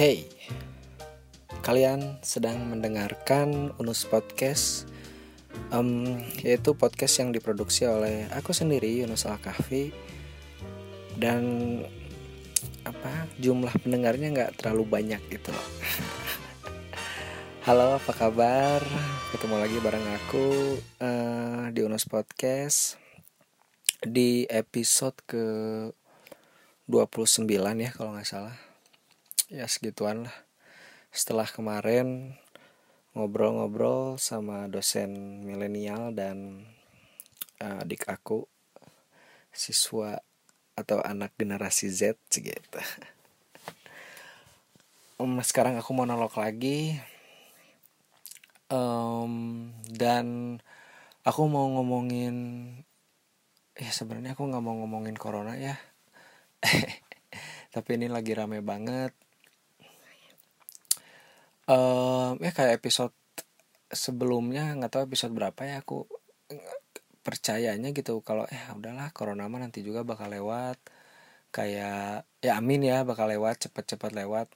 Hey, kalian sedang mendengarkan Unus Podcast, um, yaitu podcast yang diproduksi oleh aku sendiri Yunus Al Kahfi dan apa jumlah pendengarnya nggak terlalu banyak gitu loh. Halo, apa kabar? Ketemu lagi bareng aku uh, di Unus Podcast di episode ke 29 ya kalau nggak salah ya segituan lah. Setelah kemarin ngobrol-ngobrol sama dosen milenial dan uh, adik aku siswa atau anak generasi Z gitu um, sekarang aku mau nolok lagi. Um, dan aku mau ngomongin ya sebenarnya aku nggak mau ngomongin corona ya. Tapi ini lagi rame banget um, ya kayak episode sebelumnya nggak tahu episode berapa ya aku percayanya gitu kalau eh udahlah corona mah nanti juga bakal lewat. Kayak ya amin ya bakal lewat cepet-cepet lewat.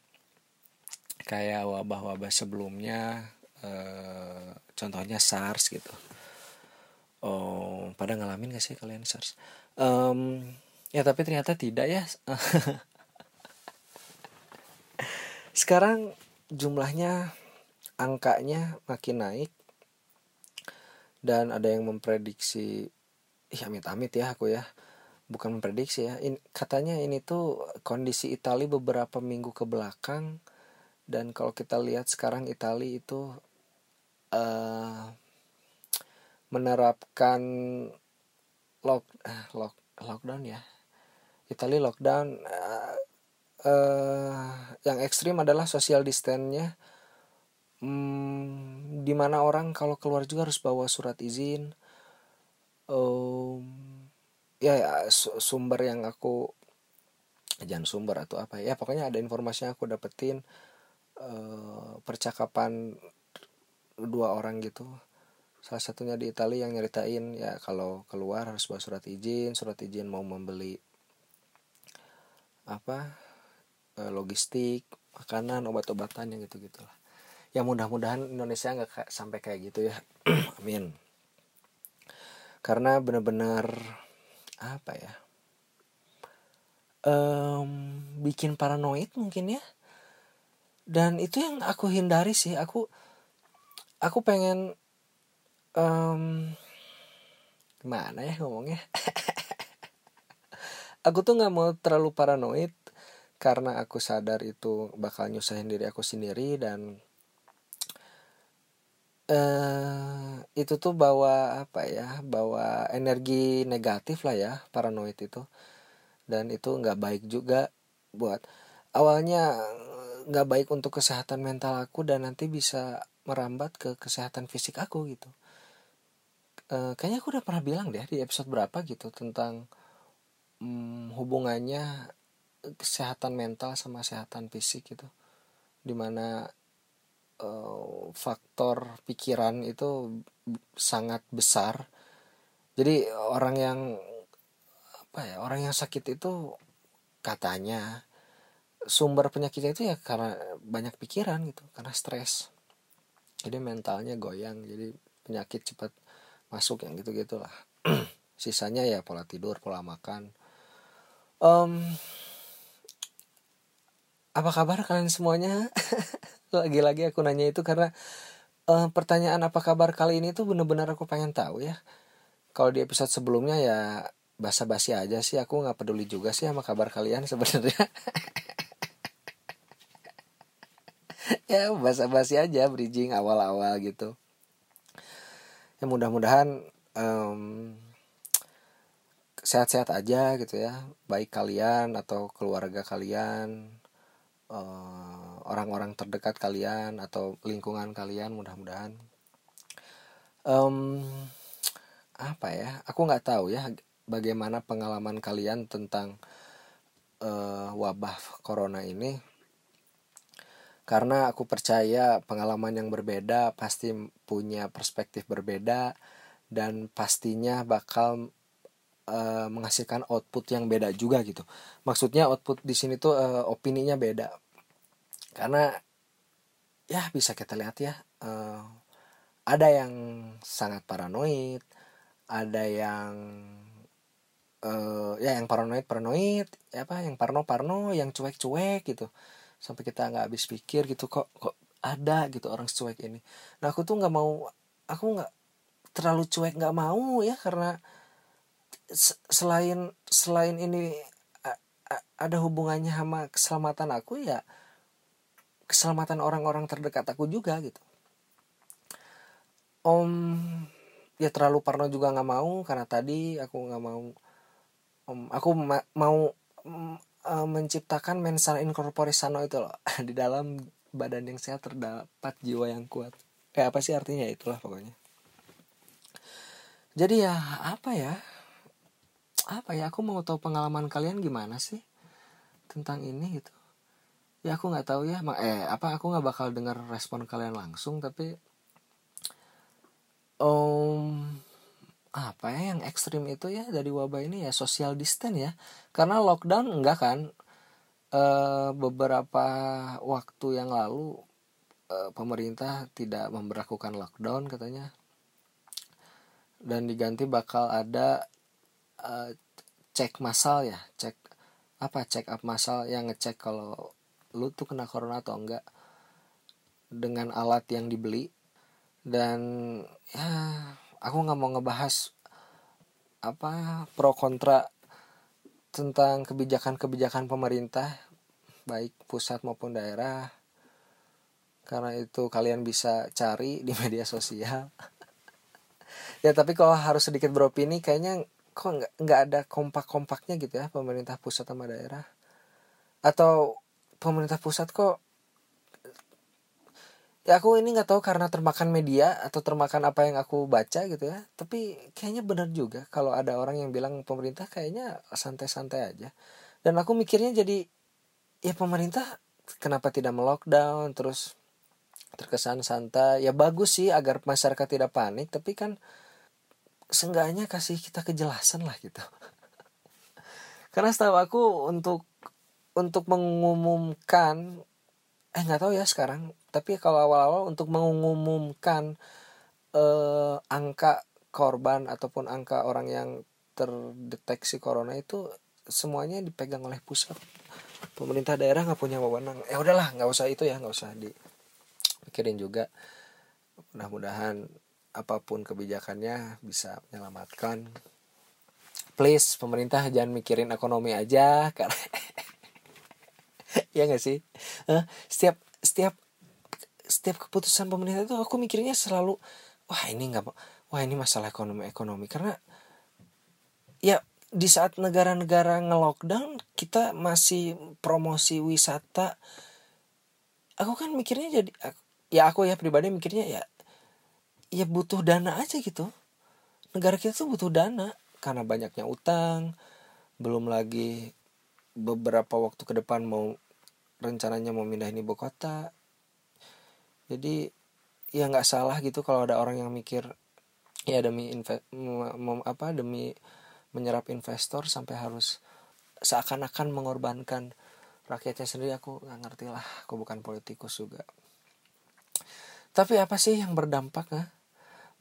Kayak wabah-wabah sebelumnya eh, contohnya SARS gitu. Oh pada ngalamin gak sih kalian SARS? Um, ya tapi ternyata tidak ya. Sekarang jumlahnya angkanya makin naik. Dan ada yang memprediksi ya amit-amit ya aku ya. Bukan memprediksi ya ini, katanya ini tuh kondisi Italia beberapa minggu ke belakang. Dan kalau kita lihat sekarang Italia itu uh, menerapkan lock, uh, lock lockdown ya. Italia lockdown uh, uh, yang ekstrim adalah social distance-nya. Hmm, di mana orang kalau keluar juga harus bawa surat izin. Um, ya, ya sumber yang aku jangan sumber atau apa ya pokoknya ada informasi yang aku dapetin uh, percakapan dua orang gitu. Salah satunya di Italia yang nyeritain ya kalau keluar harus bawa surat izin surat izin mau membeli apa eh, logistik makanan obat-obatan yang gitu gitulah ya mudah-mudahan Indonesia nggak sampai kayak gitu ya. Amin. Karena benar-benar apa ya um, bikin paranoid mungkin ya. Dan itu yang aku hindari sih. Aku aku pengen um, gimana ya ngomongnya? Aku tuh nggak mau terlalu paranoid karena aku sadar itu bakal nyusahin diri aku sendiri dan uh, itu tuh bawa apa ya bawa energi negatif lah ya paranoid itu. Dan itu nggak baik juga buat awalnya nggak baik untuk kesehatan mental aku dan nanti bisa merambat ke kesehatan fisik aku gitu. Uh, kayaknya aku udah pernah bilang deh di episode berapa gitu tentang hmm, hubungannya kesehatan mental sama kesehatan fisik gitu. Di mana uh, faktor pikiran itu sangat besar. Jadi orang yang apa ya orang yang sakit itu katanya sumber penyakitnya itu ya karena banyak pikiran gitu karena stres. Jadi mentalnya goyang jadi penyakit cepat masuk yang gitu gitulah sisanya ya pola tidur pola makan. Um, apa kabar kalian semuanya? Lagi-lagi aku nanya itu karena uh, pertanyaan apa kabar kali ini tuh bener-bener aku pengen tahu ya. Kalau di episode sebelumnya ya basa-basi aja sih aku nggak peduli juga sih sama kabar kalian sebenarnya. Ya basa-basi aja bridging awal-awal gitu. Ya mudah-mudahan um, sehat-sehat aja gitu ya baik kalian atau keluarga kalian orang-orang uh, terdekat kalian atau lingkungan kalian mudah-mudahan. Um, apa ya? Aku nggak tahu ya bagaimana pengalaman kalian tentang uh, wabah corona ini. Karena aku percaya pengalaman yang berbeda pasti punya perspektif berbeda dan pastinya bakal uh, menghasilkan output yang beda juga gitu. Maksudnya output di sini tuh uh, opininya beda. karena ya bisa kita lihat ya uh, ada yang sangat paranoid ada yang uh, ya yang paranoid paranoid ya apa yang parno parno yang cuek cuek gitu sampai kita nggak habis pikir gitu kok kok ada gitu orang cuek ini nah aku tuh nggak mau aku nggak terlalu cuek nggak mau ya karena selain selain ini ada hubungannya sama keselamatan aku ya keselamatan orang-orang terdekat aku juga gitu. Om ya terlalu parno juga nggak mau karena tadi aku nggak mau om aku ma mau uh, menciptakan mensana incorpore sano itu loh di dalam badan yang sehat terdapat jiwa yang kuat. Kayak apa sih artinya? Itulah pokoknya. Jadi ya apa ya apa ya aku mau tahu pengalaman kalian gimana sih tentang ini gitu. Ya aku nggak tahu ya eh apa aku nggak bakal dengar respon kalian langsung tapi um, apa ya yang ekstrim itu ya dari wabah ini ya social distance ya. Karena lockdown enggak kan e, beberapa waktu yang lalu e, pemerintah tidak memperlakukan lockdown katanya. Dan diganti bakal ada uh, cek massal ya cek apa cek up massal yang ngecek kalau lu tuh kena corona atau enggak dengan alat yang dibeli. Dan ya aku nggak mau ngebahas apa pro kontra tentang kebijakan-kebijakan pemerintah baik pusat maupun daerah. Karena itu kalian bisa cari di media sosial. Ya tapi kalau harus sedikit beropini kayaknya kok nggak nggak ada kompak-kompaknya gitu ya pemerintah pusat sama daerah? Atau pemerintah pusat kok ya aku ini nggak tahu karena termakan media atau termakan apa yang aku baca gitu ya. Tapi kayaknya benar juga kalau ada orang yang bilang pemerintah kayaknya santai-santai aja. Dan aku mikirnya jadi ya pemerintah kenapa tidak melockdown terus terkesan santai? Ya bagus sih agar masyarakat tidak panik tapi kan seenggaknya kasih kita kejelasan lah gitu. Karena setahu aku untuk untuk mengumumkan eh nggak tahu ya sekarang tapi kalau awal-awal untuk mengumumkan eh, angka korban ataupun angka orang yang terdeteksi corona itu semuanya dipegang oleh pusat. Pemerintah daerah nggak punya wewenang. Ya udahlah nggak usah itu ya nggak usah dipikirin juga. Mudah-mudahan apa pun kebijakannya bisa menyelamatkan. Please pemerintah jangan mikirin ekonomi aja karena ya nggak sih? Setiap setiap setiap keputusan pemerintah itu aku mikirnya selalu wah ini nggak wah ini masalah ekonomi ekonomi. Karena ya di saat negara-negara ngelockdown kita masih promosi wisata aku kan mikirnya jadi ya aku ya pribadi mikirnya ya ya butuh dana aja gitu. Negara kita tuh butuh dana karena banyaknya utang belum lagi beberapa waktu ke depan mau rencananya mau pindah ibu kota. Jadi ya nggak salah gitu kalau ada orang yang mikir ya demi apa demi menyerap investor sampai harus seakan-akan mengorbankan rakyatnya sendiri aku nggak ngerti lah. Aku bukan politikus juga. Tapi apa sih yang berdampak ya?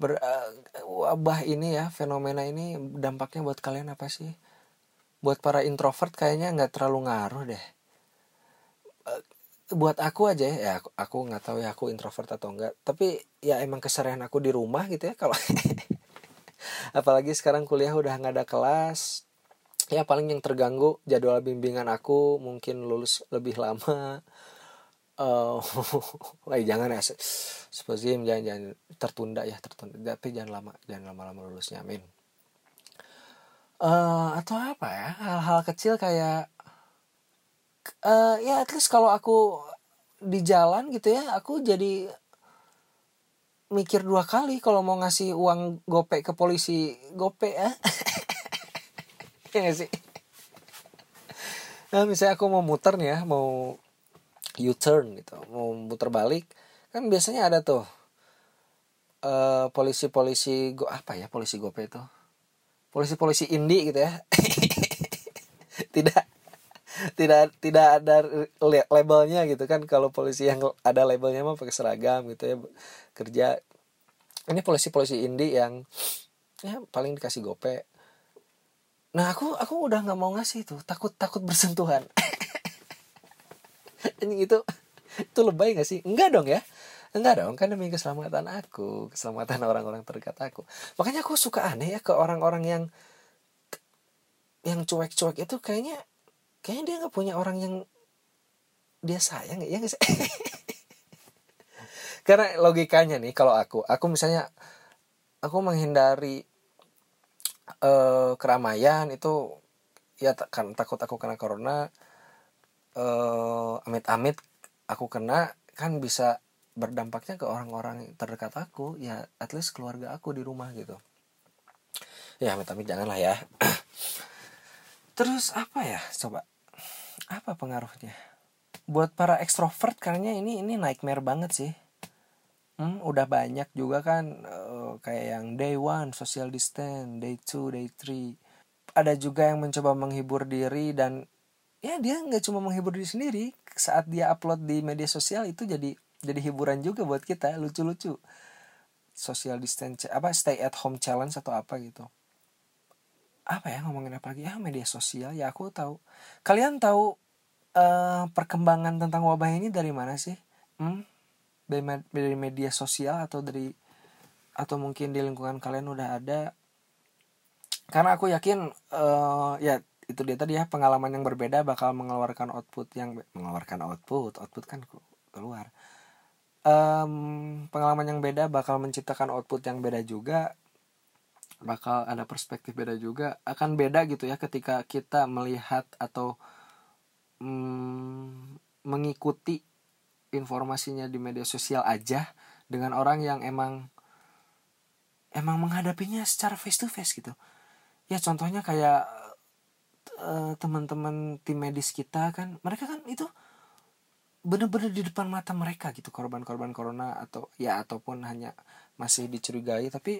Ber, uh, wabah ini ya fenomena ini dampaknya buat kalian apa sih? Buat para introvert kayaknya nggak terlalu ngaruh deh. Uh, buat aku aja ya aku nggak tahu ya aku introvert atau enggak tapi ya emang keserian aku di rumah gitu ya kalau apalagi sekarang kuliah udah nggak ada kelas ya paling yang terganggu jadwal bimbingan aku mungkin lulus lebih lama uh, jangan ya Sepozim jangan jangan tertunda ya tertunda. Tapi jangan lama jangan lama-lama lulusnya amin. Uh, atau apa ya hal-hal kecil kayak uh, ya at least kalau aku di jalan gitu ya aku jadi mikir dua kali kalau mau ngasih uang gope ke polisi. Gope ya ya gak sih? Nah misalnya aku mau muter nih ya mau U-turn gitu. Mau muter balik kan biasanya ada tuh uh, polisi-polisi go apa ya polisi gope itu? Polisi-polisi indie gitu ya. Tidak tidak tidak ada labelnya gitu kan. Kalau polisi yang ada labelnya mah pakai seragam gitu ya kerja. Ini polisi-polisi indie yang ya paling dikasih gope. Nah aku aku udah nggak mau ngasih itu takut takut bersentuhan ini itu itu lebay gak sih? Enggak dong ya. Enggak dong kan demi keselamatan aku keselamatan orang-orang terdekat aku. Makanya aku suka aneh ya ke orang-orang yang yang cuek-cuek itu kayaknya kayaknya dia nggak punya orang yang dia sayang ya nggak sih? Karena logikanya nih kalau aku aku misalnya aku menghindari uh, keramaian itu ya kan takut aku kena corona uh, amit-amit aku kena kan bisa berdampaknya ke orang-orang terdekat aku. Ya at least keluarga aku di rumah gitu. Ya amit-amit janganlah ya. Terus apa ya? Coba apa pengaruhnya? Buat para ekstrovert kayaknya ini ini nightmare banget sih. Hmm, udah banyak juga kan uh, kayak yang day one social distance day two day three. Ada juga yang mencoba menghibur diri dan ya dia nggak cuma menghibur diri sendiri saat dia upload di media sosial itu jadi jadi hiburan juga buat kita lucu-lucu. Social distance apa stay at home challenge atau apa gitu. Apa ya ngomongin apa lagi? Ya media sosial ya aku tahu. Kalian tahu uh, perkembangan tentang wabah ini dari mana sih? Hmm? dari, dari media sosial atau dari atau mungkin di lingkungan kalian udah ada? Karena aku yakin uh, ya itu dia tadi ya pengalaman yang berbeda bakal mengeluarkan output yang mengeluarkan output output kan keluar. Um, pengalaman yang beda bakal menciptakan output yang beda juga bakal ada perspektif beda juga akan beda gitu ya ketika kita melihat atau mm, mengikuti informasinya di media sosial aja dengan orang yang emang emang menghadapinya secara face to face gitu. Ya contohnya kayak uh, teman-teman tim medis kita kan mereka kan itu bener-bener di depan mata mereka gitu korban-korban corona atau ya ataupun hanya masih dicurigai. Tapi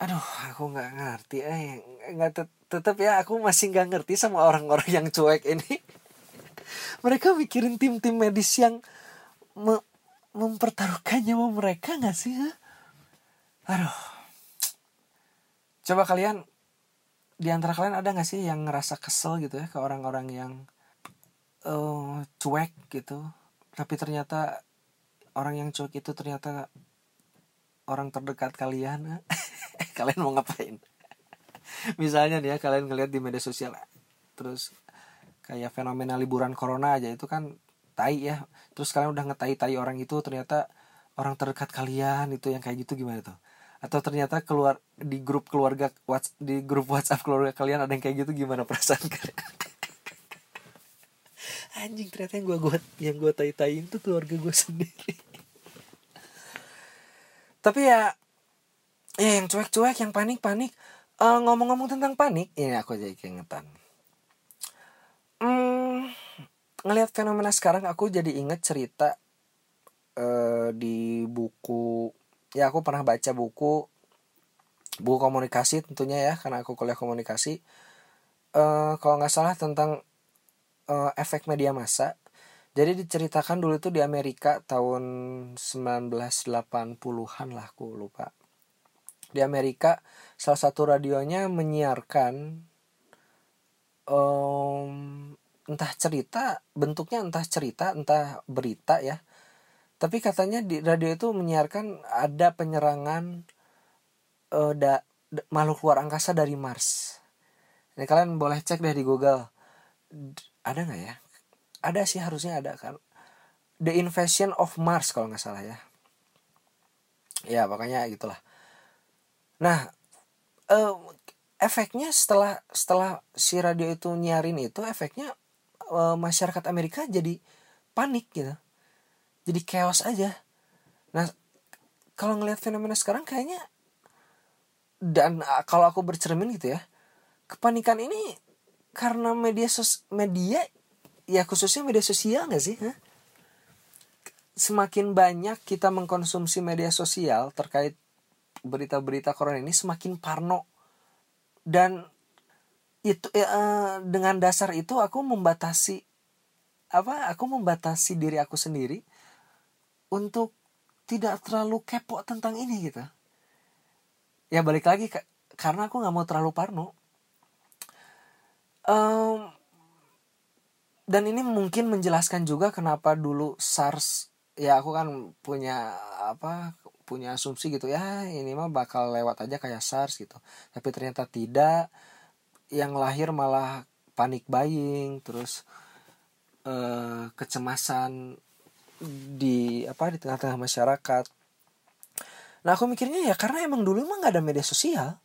aduh aku nggak ngerti eh nggak tet tetap ya aku masih nggak ngerti sama orang-orang yang cuek ini. Mereka mikirin tim-tim medis yang me mempertaruhkan nyawa mereka nggak sih ha? aduh. Coba kalian di antara kalian ada nggak sih yang ngerasa kesel gitu ya ke orang-orang yang uh, cuek gitu? Tapi ternyata orang yang cuek itu ternyata orang terdekat kalian. Kalian mau ngapain? Misalnya nih ya kalian ngeliat di media sosial terus kayak fenomena liburan corona aja itu kan tai ya. Terus kalian udah ngetai tai orang itu ternyata orang terdekat kalian itu yang kayak gitu gimana tuh atau ternyata keluar di grup keluarga di grup WhatsApp keluarga kalian ada yang kayak gitu gimana perasaan kalian? Anjing ternyata yang gue gue yang gue tai tai itu keluarga gue sendiri. Tapi ya ya yang cuek-cuek yang panik-panik. Uh, ngomong-ngomong tentang panik ini aku jadi keingetan. Hmm, ngelihat fenomena sekarang aku jadi inget cerita uh, di buku ya aku pernah baca buku buku komunikasi tentunya ya karena aku kuliah komunikasi. Uh, kalau nggak salah tentang uh, efek media massa. Jadi diceritakan dulu itu di Amerika tahun 1980-an lah aku lupa. Di Amerika salah satu radionya menyiarkan um, entah cerita bentuknya entah cerita entah berita ya tapi katanya di radio itu menyiarkan ada penyerangan uh, da, da, makhluk luar angkasa dari Mars. Ini kalian boleh cek deh di Google. Ada nggak ya? Ada sih harusnya ada kan. The Invasion of Mars kalau nggak salah ya. Ya pokoknya gitulah. Nah, uh, efeknya setelah setelah si radio itu nyarin itu efeknya uh, masyarakat Amerika jadi panik gitu. Jadi chaos aja. Nah, kalau ngelihat fenomena sekarang kayaknya dan uh, kalau aku bercermin gitu ya, kepanikan ini karena media sos media ya khususnya media sosial nggak sih? Huh? Semakin banyak kita mengkonsumsi media sosial terkait berita-berita corona ini semakin parno dan itu uh, dengan dasar itu aku membatasi apa aku membatasi diri aku sendiri untuk tidak terlalu kepo tentang ini gitu. Ya balik lagi karena aku nggak mau terlalu parno. Um, dan ini mungkin menjelaskan juga kenapa dulu SARS ya aku kan punya apa punya asumsi gitu ya ini mah bakal lewat aja kayak SARS gitu. Tapi ternyata tidak. Yang lahir malah panik buying terus eh, kecemasan di apa di tengah-tengah masyarakat. Nah aku mikirnya ya karena emang dulu emang nggak ada media sosial.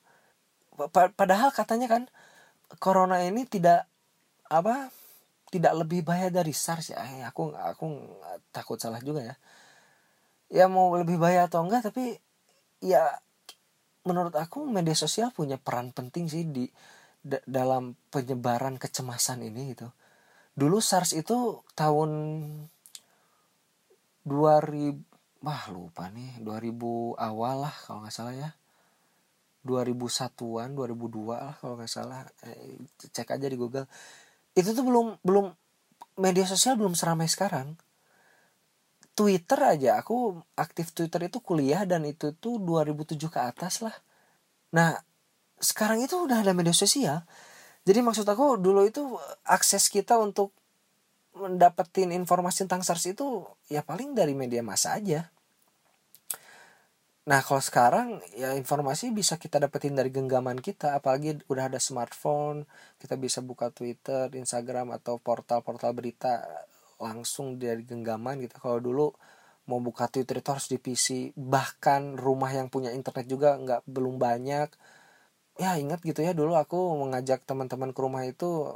Padahal katanya kan corona ini tidak apa tidak lebih bahaya dari SARS ya. Eh, aku aku takut salah juga ya. Ya mau lebih bahaya atau enggak tapi ya menurut aku media sosial punya peran penting sih di dalam penyebaran kecemasan ini gitu. Dulu SARS itu tahun 2000 wah lupa nih. 2000 awal lah kalau nggak salah ya. 2001an 2002 lah kalau nggak salah. Eh, cek aja di Google. Itu tuh belum belum media sosial belum seramai sekarang. Twitter aja aku aktif Twitter itu kuliah dan itu tuh 2007 ke atas lah. Nah sekarang itu udah ada media sosial. Jadi maksud aku dulu itu akses kita untuk mendapetin informasi tentang SARS itu ya paling dari media massa aja Nah kalau sekarang ya informasi bisa kita dapetin dari genggaman kita apalagi udah ada smartphone kita bisa buka Twitter, Instagram atau portal-portal berita langsung dari genggaman gitu. Kalau dulu mau buka Twitter itu harus di PC bahkan rumah yang punya internet juga nggak belum banyak. Ya ingat gitu ya dulu aku mengajak teman-teman ke rumah itu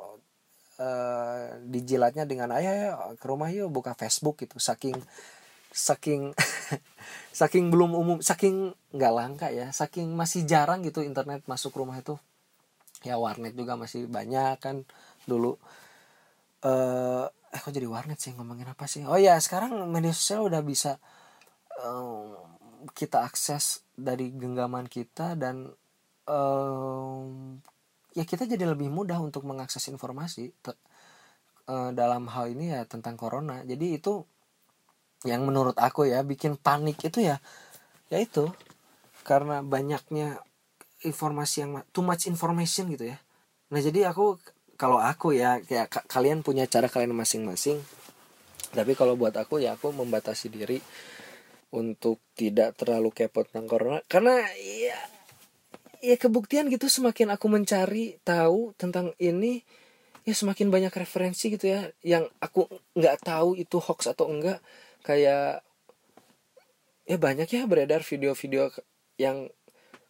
uh, dijilatnya dengan ayah ke rumah yuk buka Facebook gitu. Saking saking saking belum umum saking nggak langka ya saking masih jarang gitu internet masuk rumah itu. Ya warnet juga masih banyak kan dulu. Eh eh kok jadi warnet sih ngomongin apa sih? Oh ya sekarang media sosial udah bisa um, kita akses dari genggaman kita dan um, ya kita jadi lebih mudah untuk mengakses informasi uh, dalam hal ini ya tentang corona. Jadi itu yang menurut aku ya bikin panik itu ya yaitu karena banyaknya informasi yang too much information gitu ya. Nah jadi aku kalau aku ya kayak kalian punya cara kalian masing-masing. Tapi kalau buat aku ya aku membatasi diri untuk tidak terlalu kepo tentang corona. Karena ya ya kebuktian gitu semakin aku mencari tahu tentang ini ya semakin banyak referensi gitu ya yang aku nggak tahu itu hoax atau enggak. Kayak ya banyak ya beredar video-video yang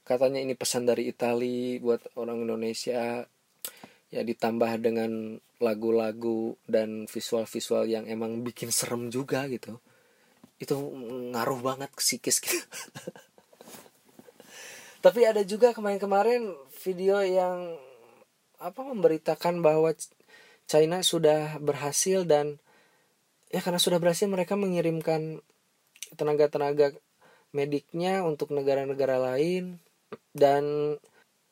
katanya ini pesan dari Itali buat orang Indonesia. Ya ditambah dengan lagu-lagu dan visual-visual yang emang bikin serem juga gitu. Itu ngaruh banget ke psikis gitu. tapi ada juga kemarin-kemarin video yang apa memberitakan bahwa China sudah berhasil dan ya karena sudah berhasil mereka mengirimkan tenaga-tenaga mediknya untuk negara-negara lain dan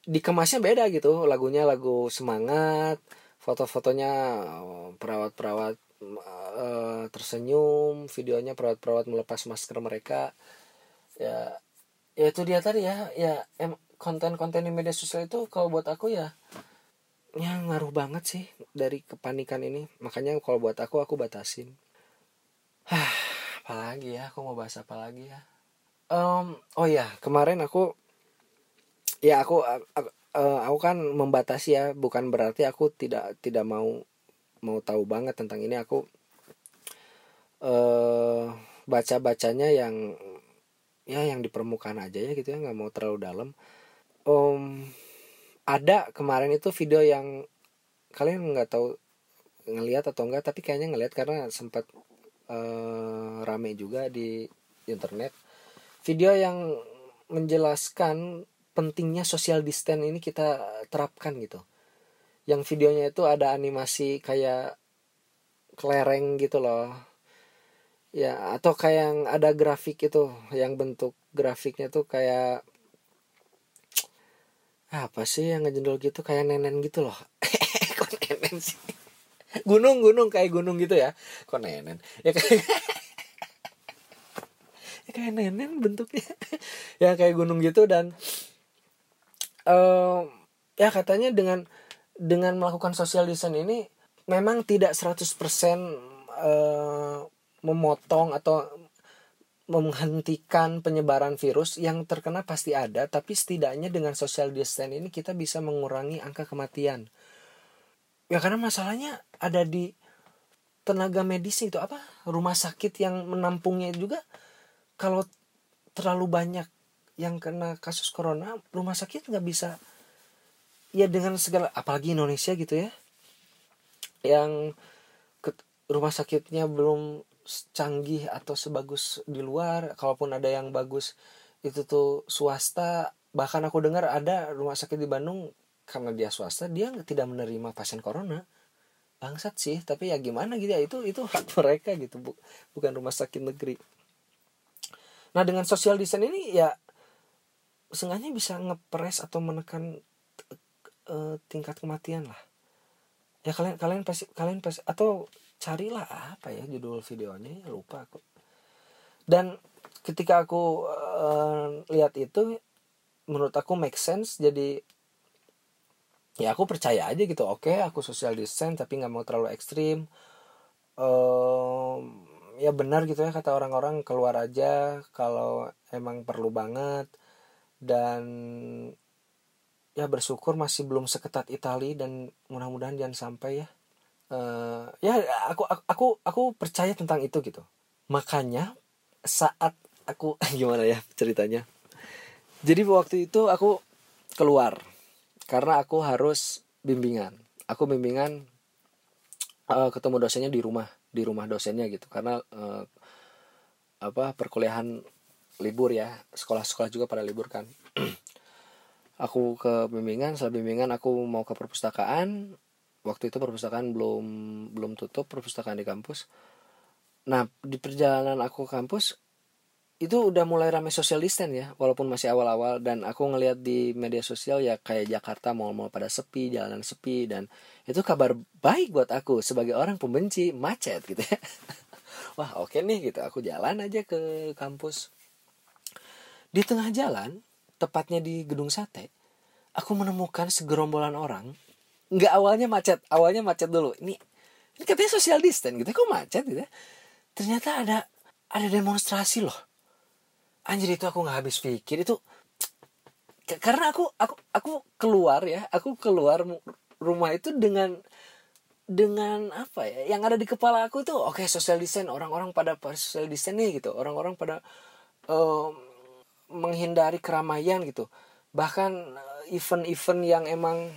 dikemasnya beda gitu. Lagunya lagu semangat foto-fotonya oh, perawat-perawat uh, tersenyum videonya perawat-perawat melepas masker mereka. Ya ya itu dia tadi ya ya konten-konten di media sosial itu kalau buat aku ya ya ngaruh banget sih dari kepanikan ini makanya kalau buat aku aku batasin Hah, apalagi ya? Aku mau bahas apa lagi ya? Um, oh ya, kemarin aku ya aku aku, uh, aku kan membatasi ya, bukan berarti aku tidak tidak mau mau tahu banget tentang ini. Aku uh, baca bacanya yang ya yang di permukaan aja ya gitu ya, nggak mau terlalu dalam. Um, ada kemarin itu video yang kalian nggak tahu ngelihat atau enggak tapi kayaknya ngelihat karena sempat uh, rame juga di internet. Video yang menjelaskan pentingnya social distance ini kita terapkan gitu. Yang videonya itu ada animasi kayak kelereng gitu loh ya atau kayak yang ada grafik itu yang bentuk grafiknya tuh kayak apa sih yang ngejendol gitu kayak nenen gitu loh. Kok nenen sih? Gunung gunung kayak gunung gitu ya. Kok nenen? Ya kayak ya kayak nenen bentuknya. Ya kayak gunung gitu dan uh, ya katanya dengan dengan melakukan social distance ini memang tidak 100% uh, memotong atau menghentikan penyebaran virus yang terkena pasti ada tapi setidaknya dengan social distance ini kita bisa mengurangi angka kematian. Ya karena masalahnya ada di tenaga medis itu apa rumah sakit yang menampungnya juga kalau terlalu banyak yang kena kasus corona rumah sakit nggak bisa ya dengan segala apalagi Indonesia gitu ya yang rumah sakitnya belum canggih atau sebagus di luar kalaupun ada yang bagus itu tuh swasta. Bahkan aku dengar ada rumah sakit di Bandung karena dia swasta dia tidak menerima pasien corona. Bangsat sih tapi ya gimana gitu ya itu itu hak mereka gitu bu, bukan rumah sakit negeri. Nah dengan social distance ini ya sengaja bisa ngepres atau menekan uh, tingkat kematian lah. Ya kalian kalian pasti kalian pasti atau carilah apa ya judul videonya ya lupa aku. Dan ketika aku uh, lihat itu menurut aku make sense jadi ya aku percaya aja gitu. Oke okay, aku social distance tapi nggak mau terlalu ekstrim. Uh, ya benar gitu ya kata orang-orang keluar aja kalau emang perlu banget. Dan ya bersyukur masih belum seketat Italia dan mudah-mudahan jangan sampai ya uh, ya aku aku aku percaya tentang itu gitu. Makanya saat aku gimana ya ceritanya? Jadi waktu itu aku keluar. Karena aku harus bimbingan. Aku bimbingan uh, ketemu dosennya di rumah. Di rumah dosennya gitu. Karena uh, apa perkuliahan libur ya. Sekolah-sekolah juga pada libur kan. Aku ke bimbingan. Setelah bimbingan aku mau ke perpustakaan waktu itu perpustakaan belum belum tutup perpustakaan di kampus. Nah di perjalanan aku ke kampus itu udah mulai ramai social distance ya walaupun masih awal-awal. Dan aku ngelihat di media sosial ya kayak Jakarta mau-mau pada sepi jalanan sepi. Dan itu kabar baik buat aku sebagai orang pembenci macet gitu ya. Wah oke okay nih gitu aku jalan aja ke kampus. Di tengah jalan tepatnya di gedung sate aku menemukan segerombolan orang nggak awalnya macet. Awalnya macet dulu. Ini ini katanya social distance gitu. Kok macet gitu ya? ternyata ada ada demonstrasi loh. Anjir itu aku nggak habis pikir. Itu karena aku aku aku keluar ya. Aku keluar rumah itu dengan dengan apa ya? Yang ada di kepala aku tuh oke okay, social distance. Orang-orang pada social distance nih gitu. Orang-orang pada um, menghindari keramaian gitu. Bahkan eh, event-event yang emang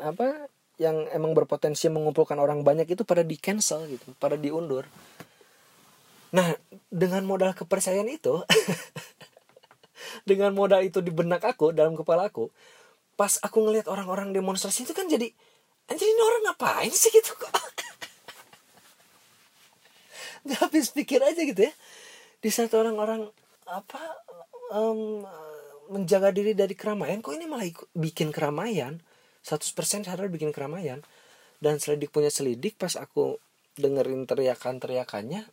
apa yang emang berpotensi mengumpulkan orang banyak itu pada di cancel gitu pada diundur. Nah dengan modal kepercayaan itu dengan modal itu di benak aku dalam kepala aku pas aku ngelihat orang-orang demonstrasi itu kan jadi anjir ini orang ngapain sih gitu kok? Nggak habis pikir aja gitu ya. Di saat orang-orang apa um, menjaga diri dari keramaian kok ini malah ikut, bikin keramaian 100% sadar bikin keramaian. Dan selidik punya selidik pas aku dengerin teriakan-teriakannya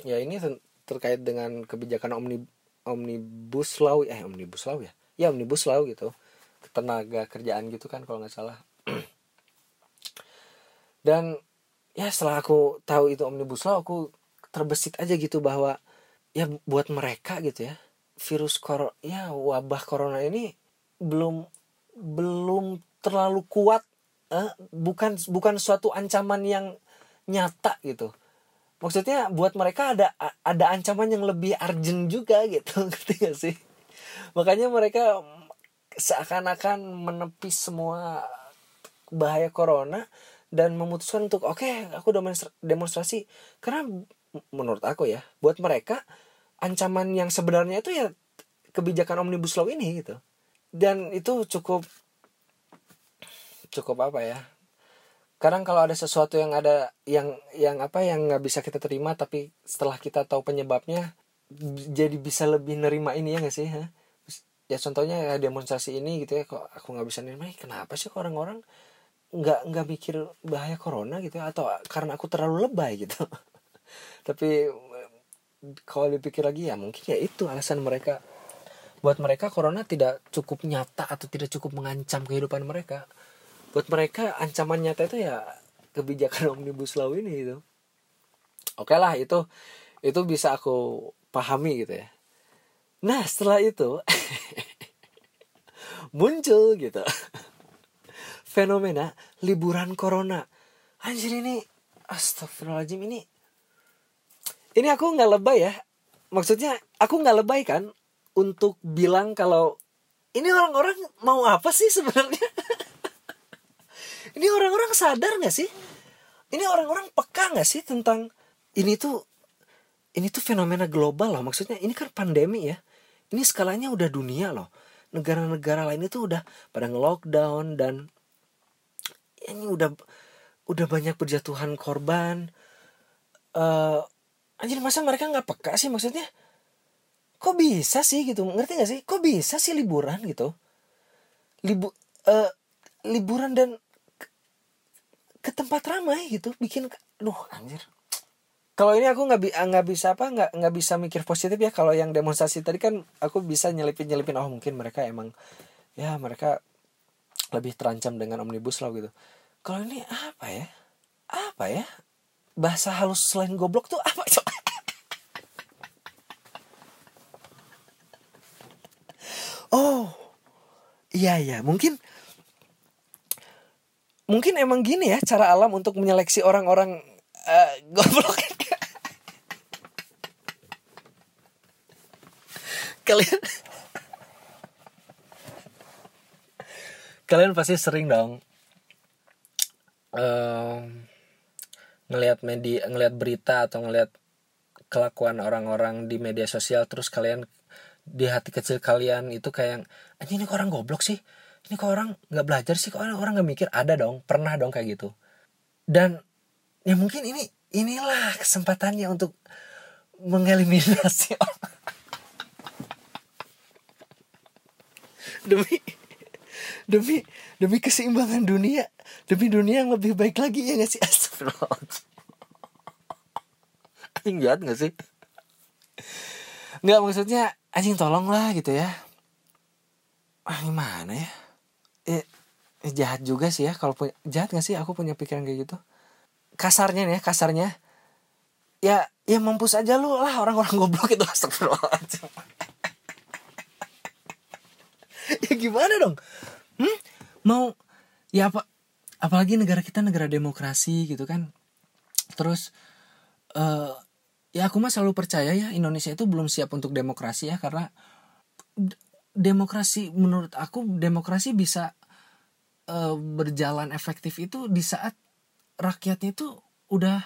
ya ini terkait dengan kebijakan omni omnibus law eh omnibus law ya? Ya omnibus law gitu. Tenaga kerjaan gitu kan kalau nggak salah. Dan ya setelah aku tahu itu omnibus law aku terbesit aja gitu bahwa ya buat mereka gitu ya virus kor ya wabah corona ini belum belum terlalu kuat eh, bukan bukan suatu ancaman yang nyata gitu. Maksudnya buat mereka ada ada ancaman yang lebih urgent juga gitu ngerti gak sih? Makanya mereka seakan-akan menepis semua bahaya corona dan memutuskan untuk oke okay, aku demonstrasi. Karena menurut aku ya buat mereka ancaman yang sebenarnya itu ya kebijakan omnibus law ini gitu. Dan itu cukup cukup apa ya. Kadang kalau ada sesuatu yang ada yang yang apa yang nggak bisa kita terima tapi setelah kita tahu penyebabnya jadi bisa lebih nerima ini ya nggak sih ya contohnya ya demonstrasi ini gitu ya kok aku nggak bisa nih kenapa sih orang-orang nggak nggak mikir bahaya corona gitu ya? Atau karena aku terlalu lebay gitu. Tapi kalau dipikir lagi ya mungkin ya itu alasan mereka. Buat mereka corona tidak cukup nyata atau tidak cukup mengancam kehidupan mereka buat mereka ancaman nyata itu ya kebijakan omnibus law ini gitu. Oke lah itu itu bisa aku pahami gitu ya. Nah setelah itu muncul gitu fenomena liburan corona. Anjir ini astagfirullahaladzim ini ini aku nggak lebay ya. Maksudnya aku nggak lebay kan untuk bilang kalau ini orang-orang mau apa sih sebenarnya ini orang-orang sadar nggak sih? Ini orang-orang peka nggak sih tentang ini tuh ini tuh fenomena global loh. Maksudnya ini kan pandemi ya. Ini skalanya udah dunia loh. Negara-negara lain itu udah pada nge-lockdown dan ini udah udah banyak berjatuhan korban. Uh, anjir masa mereka nggak peka sih maksudnya? Kok bisa sih gitu? Ngerti gak sih? Kok bisa sih liburan gitu? Libu uh, liburan dan ke, tempat ramai gitu bikin duh anjir. Kalau ini aku nggak nggak bisa apa nggak nggak bisa mikir positif ya kalau yang demonstrasi tadi kan aku bisa nyelipin nyelipin oh mungkin mereka emang ya mereka lebih terancam dengan omnibus law gitu. Kalau ini apa ya? Apa ya? Bahasa halus selain goblok tuh apa coba oh iya iya. Mungkin mungkin emang gini ya cara alam untuk menyeleksi orang-orang uh, goblok. Kalian kalian pasti sering dong uh, ngelihat media ngelihat berita atau ngelihat kelakuan orang-orang di media sosial terus kalian di hati kecil kalian itu kayak anjing ini orang goblok sih ini kok orang nggak belajar sih? Kok orang nggak mikir? Ada dong pernah dong kayak gitu. Dan ya mungkin ini inilah kesempatannya untuk mengeliminasi orang. Demi demi demi keseimbangan dunia. Demi dunia yang lebih baik lagi ya nggak sih? Astagfirullahaladzim anjing jahat nggak sih? Nggak maksudnya anjing tolong lah gitu ya. Ah gimana ya eh, eh, jahat juga sih ya kalau punya jahat nggak sih aku punya pikiran kayak gitu? Kasarnya nih ya kasarnya. Ya ya mampus aja lu lah orang-orang goblok itu astagfirullahaladzim. Ya gimana dong? Hmm? mau ya apa apalagi negara kita negara demokrasi gitu kan. Terus uh, ya aku mah selalu percaya ya Indonesia itu belum siap untuk demokrasi ya karena demokrasi menurut aku demokrasi bisa uh, berjalan efektif itu di saat rakyatnya itu udah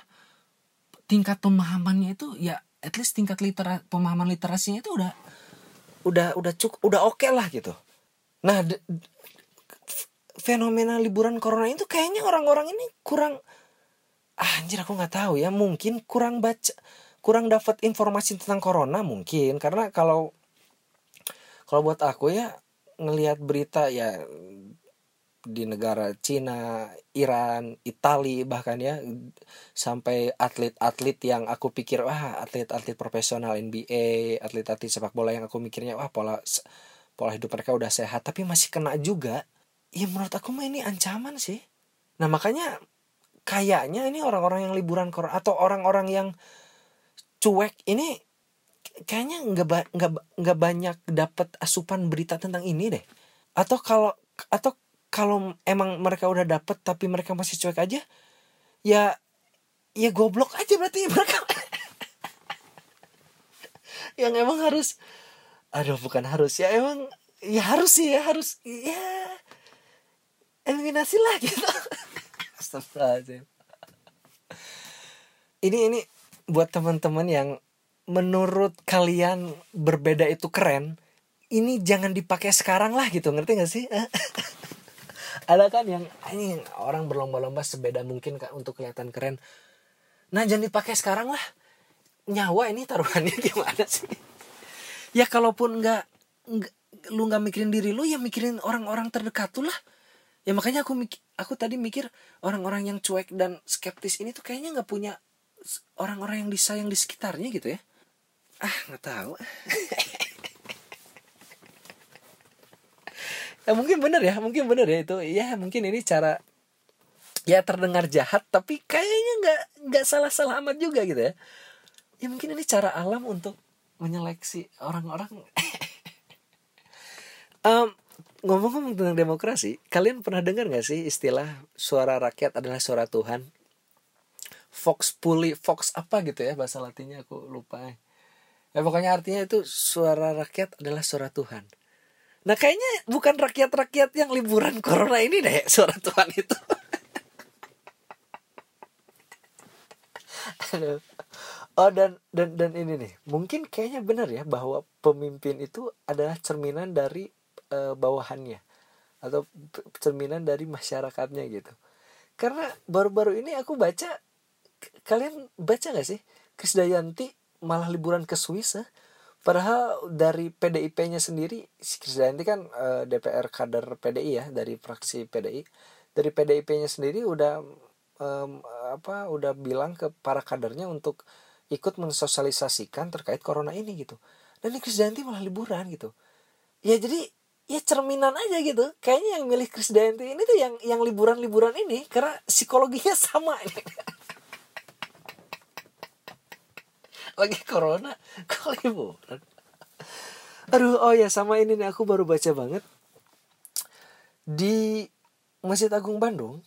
tingkat pemahamannya itu ya at least tingkat litera pemahaman literasinya itu udah udah udah cukup udah oke okay lah gitu. Nah, fenomena liburan corona itu kayaknya orang-orang ini kurang ah, anjir aku nggak tahu ya, mungkin kurang baca kurang dapat informasi tentang corona mungkin karena kalau kalau buat aku ya ngelihat berita ya di negara Cina, Iran, Itali bahkan ya sampai atlet-atlet yang aku pikir wah atlet-atlet profesional NBA, atlet-atlet sepak bola yang aku mikirnya wah pola pola hidup mereka udah sehat. Tapi masih kena juga ya menurut aku mah ini ancaman sih. Nah makanya kayaknya ini orang-orang yang liburan atau orang-orang yang cuek ini kayaknya nggak nggak nggak banyak dapat asupan berita tentang ini deh. Atau kalau atau kalau emang mereka udah dapet tapi mereka masih cuek aja ya ya goblok aja berarti mereka. Yang emang harus aduh bukan harus ya emang ya harus sih ya harus ya eliminasi lah gitu. Astagfirullahaladzim. Ini ini buat teman-teman yang menurut kalian berbeda itu keren ini jangan dipakai sekarang lah gitu ngerti gak sih? Ada kan yang ini orang berlomba-lomba sebeda mungkin untuk kelihatan keren. Nah jangan dipakai sekarang lah. Nyawa ini taruhannya gimana sih? Ya kalaupun nggak lu nggak mikirin diri lu ya mikirin orang-orang terdekat tuh lah. Ya makanya aku mikir aku tadi mikir orang-orang yang cuek dan skeptis ini tuh kayaknya nggak punya orang-orang yang disayang di sekitarnya gitu ya ah nggak tahu ya mungkin bener ya mungkin bener ya itu ya mungkin ini cara ya terdengar jahat tapi kayaknya nggak nggak salah salah amat juga gitu ya ya mungkin ini cara alam untuk menyeleksi orang-orang um, ngomong-ngomong tentang demokrasi, kalian pernah dengar gak sih istilah suara rakyat adalah suara Tuhan? Fox Puli, Fox apa gitu ya bahasa latinnya aku lupa. Ya pokoknya artinya itu suara rakyat adalah suara Tuhan. Nah kayaknya bukan rakyat-rakyat yang liburan corona ini deh suara Tuhan itu. Oh dan dan dan ini nih, mungkin kayaknya benar ya bahwa pemimpin itu adalah cerminan dari uh, bawahannya. Atau cerminan dari masyarakatnya gitu. Karena baru-baru ini aku baca kalian baca nggak sih? Krisdayanti malah liburan ke Swiss eh? padahal dari PDIP-nya sendiri Krisdayanti kan uh, eh, DPR kader PDI ya dari fraksi PDI dari PDIP-nya sendiri udah um, apa udah bilang ke para kadernya untuk ikut mensosialisasikan terkait corona ini gitu. Dan Krisdayanti malah liburan gitu. Ya jadi ya cerminan aja gitu. Kayaknya yang milih Chris Dayanti ini tuh yang yang liburan-liburan ini karena psikologinya sama ini lagi corona? Kok liburan aduh oh ya sama ini nih aku baru baca banget. Di Masjid Agung Bandung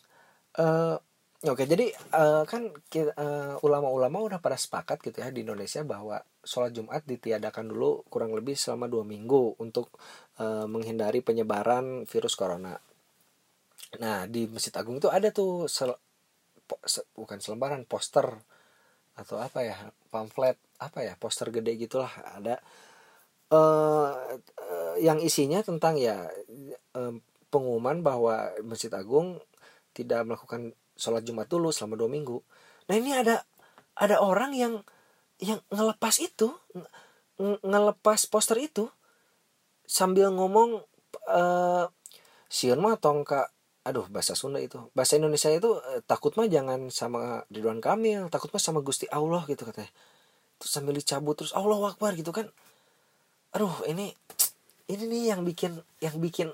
uh, Oke, jadi uh, kan uh, ulama-ulama udah pada sepakat gitu ya di Indonesia bahwa sholat Jumat ditiadakan dulu kurang lebih selama dua minggu untuk uh, menghindari penyebaran virus corona. Nah di Masjid Agung itu ada tuh sel, po, se, bukan selembaran poster atau apa ya pamflet apa ya poster gede gitulah ada uh, uh, yang isinya tentang ya uh, pengumuman bahwa Masjid Agung tidak melakukan sholat Jumat dulu selama dua minggu. Nah ini ada ada orang yang yang ngelepas itu ngelepas poster itu sambil ngomong uh, siun mah tongka aduh bahasa Sunda itu. Bahasa Indonesia itu uh, takut mah jangan sama Ridwan Kamil takut mah sama Gusti Allah gitu katanya. Terus sambil dicabut terus Allah Akbar gitu kan. Aduh ini ini nih yang bikin yang bikin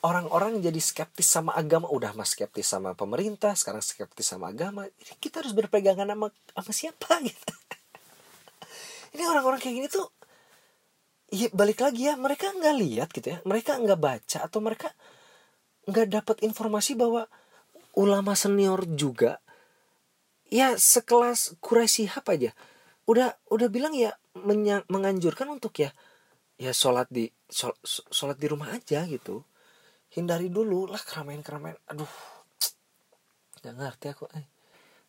orang-orang jadi skeptis sama agama. Udah mas skeptis sama pemerintah sekarang skeptis sama agama. Kita harus berpegangan sama sama siapa gitu. Ini orang-orang kayak gini tuh ya balik lagi ya mereka nggak lihat gitu ya. Mereka nggak baca atau mereka nggak dapat informasi bahwa ulama senior juga ya sekelas Quraisy apa aja udah udah bilang ya menganjurkan untuk ya ya sholat di sholat di rumah aja gitu. Hindari dulu lah keramaian keramaian aduh nggak ngerti aku eh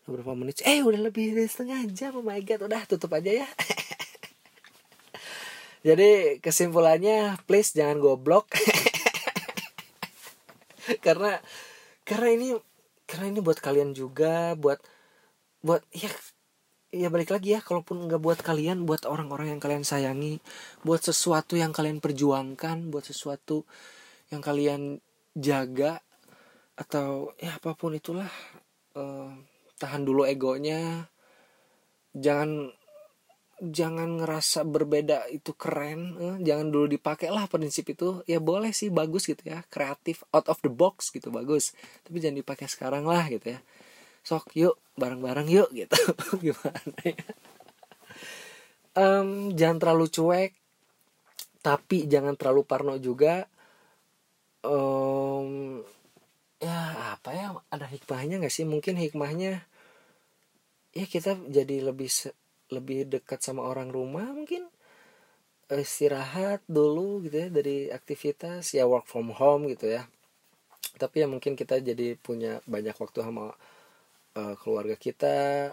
beberapa menit? Eh udah lebih dari setengah jam oh my god. Udah tutup aja ya. Jadi kesimpulannya please jangan goblok karena karena ini karena ini buat kalian juga buat buat ya ya balik lagi ya kalaupun nggak buat kalian buat orang-orang yang kalian sayangi buat sesuatu yang kalian perjuangkan buat sesuatu yang kalian jaga atau ya apa pun itulah uh, tahan dulu egonya. Jangan jangan ngerasa berbeda itu keren uh, jangan dulu dipakai lah prinsip itu. Ya boleh sih bagus gitu ya. Kreatif out of the box gitu bagus. Tapi jangan dipakai sekarang lah gitu ya. Sok yuk bareng-bareng yuk gitu. Gimana ya? Um, jangan terlalu cuek tapi jangan terlalu parno juga. Um, ya apa ya ada hikmahnya nggak sih? Mungkin hikmahnya ya kita jadi lebih lebih dekat sama orang rumah mungkin istirahat dulu gitu ya dari aktivitas ya work from home gitu ya. Tapi ya mungkin kita jadi punya banyak waktu sama uh, keluarga kita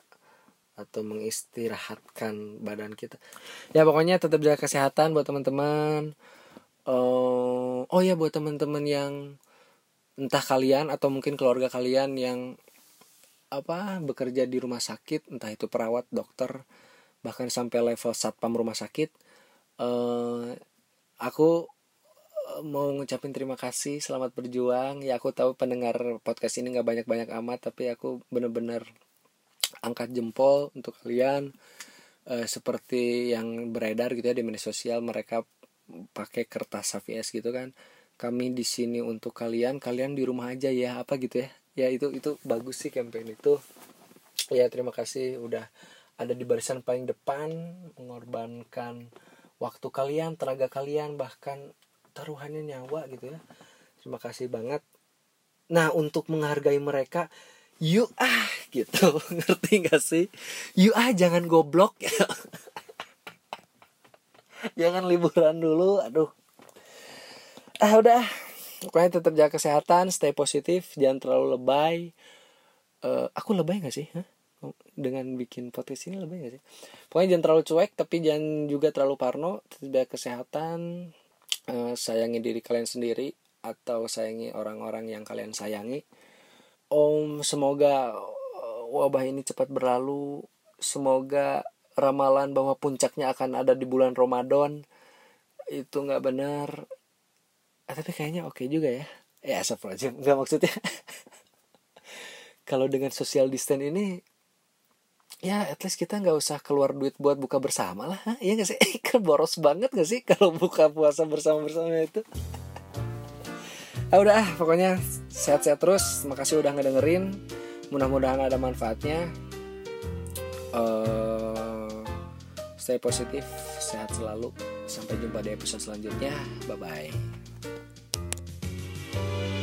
atau mengistirahatkan badan kita. Ya pokoknya tetap jaga kesehatan buat teman-teman. Uh, oh ya buat teman-teman yang entah kalian atau mungkin keluarga kalian yang apa bekerja di rumah sakit entah itu perawat dokter bahkan sampai level satpam rumah sakit uh, aku mau ngucapin terima kasih selamat berjuang. Ya aku tahu pendengar podcast ini nggak banyak banyak amat tapi aku bener-bener angkat jempol untuk kalian. Uh, seperti yang beredar gitu ya di media sosial mereka pakai kertas HVS gitu kan. Kami di sini untuk kalian kalian di rumah aja ya apa gitu ya ya itu itu bagus sih campaign itu. Ya terima kasih udah ada di barisan paling depan mengorbankan waktu kalian tenaga kalian bahkan taruhannya nyawa gitu ya. Terima kasih banget. Nah untuk menghargai mereka yuk ah gitu. Ngerti gak sih? Yuk ah jangan goblok. Jangan liburan dulu aduh. Ah udah pokoknya tetap jaga kesehatan stay positif jangan terlalu lebay. Uh, aku lebay gak sih? Hah? dengan bikin podcast ini lebay gak sih? Pokoknya jangan terlalu cuek tapi jangan juga terlalu parno. Tetap jaga kesehatan uh, sayangi diri kalian sendiri atau sayangi orang-orang yang kalian sayangi. Om semoga eh, wabah ini cepat berlalu. Semoga ramalan bahwa puncaknya akan ada di bulan Ramadan. Itu nggak benar eh, tapi kayaknya oke okay juga ya. Ya aja nggak maksudnya kalau dengan social distance ini ya at least kita nggak usah keluar duit buat buka bersama lah iya gak sih? Kan boros banget gak sih kalau buka puasa bersama bersama itu? Ah udah ah pokoknya sehat-sehat terus. Makasih udah ngedengerin. Mudah-mudahan ada manfaatnya. Uh, stay positif sehat selalu. Sampai jumpa di episode selanjutnya. Bye bye Thank you.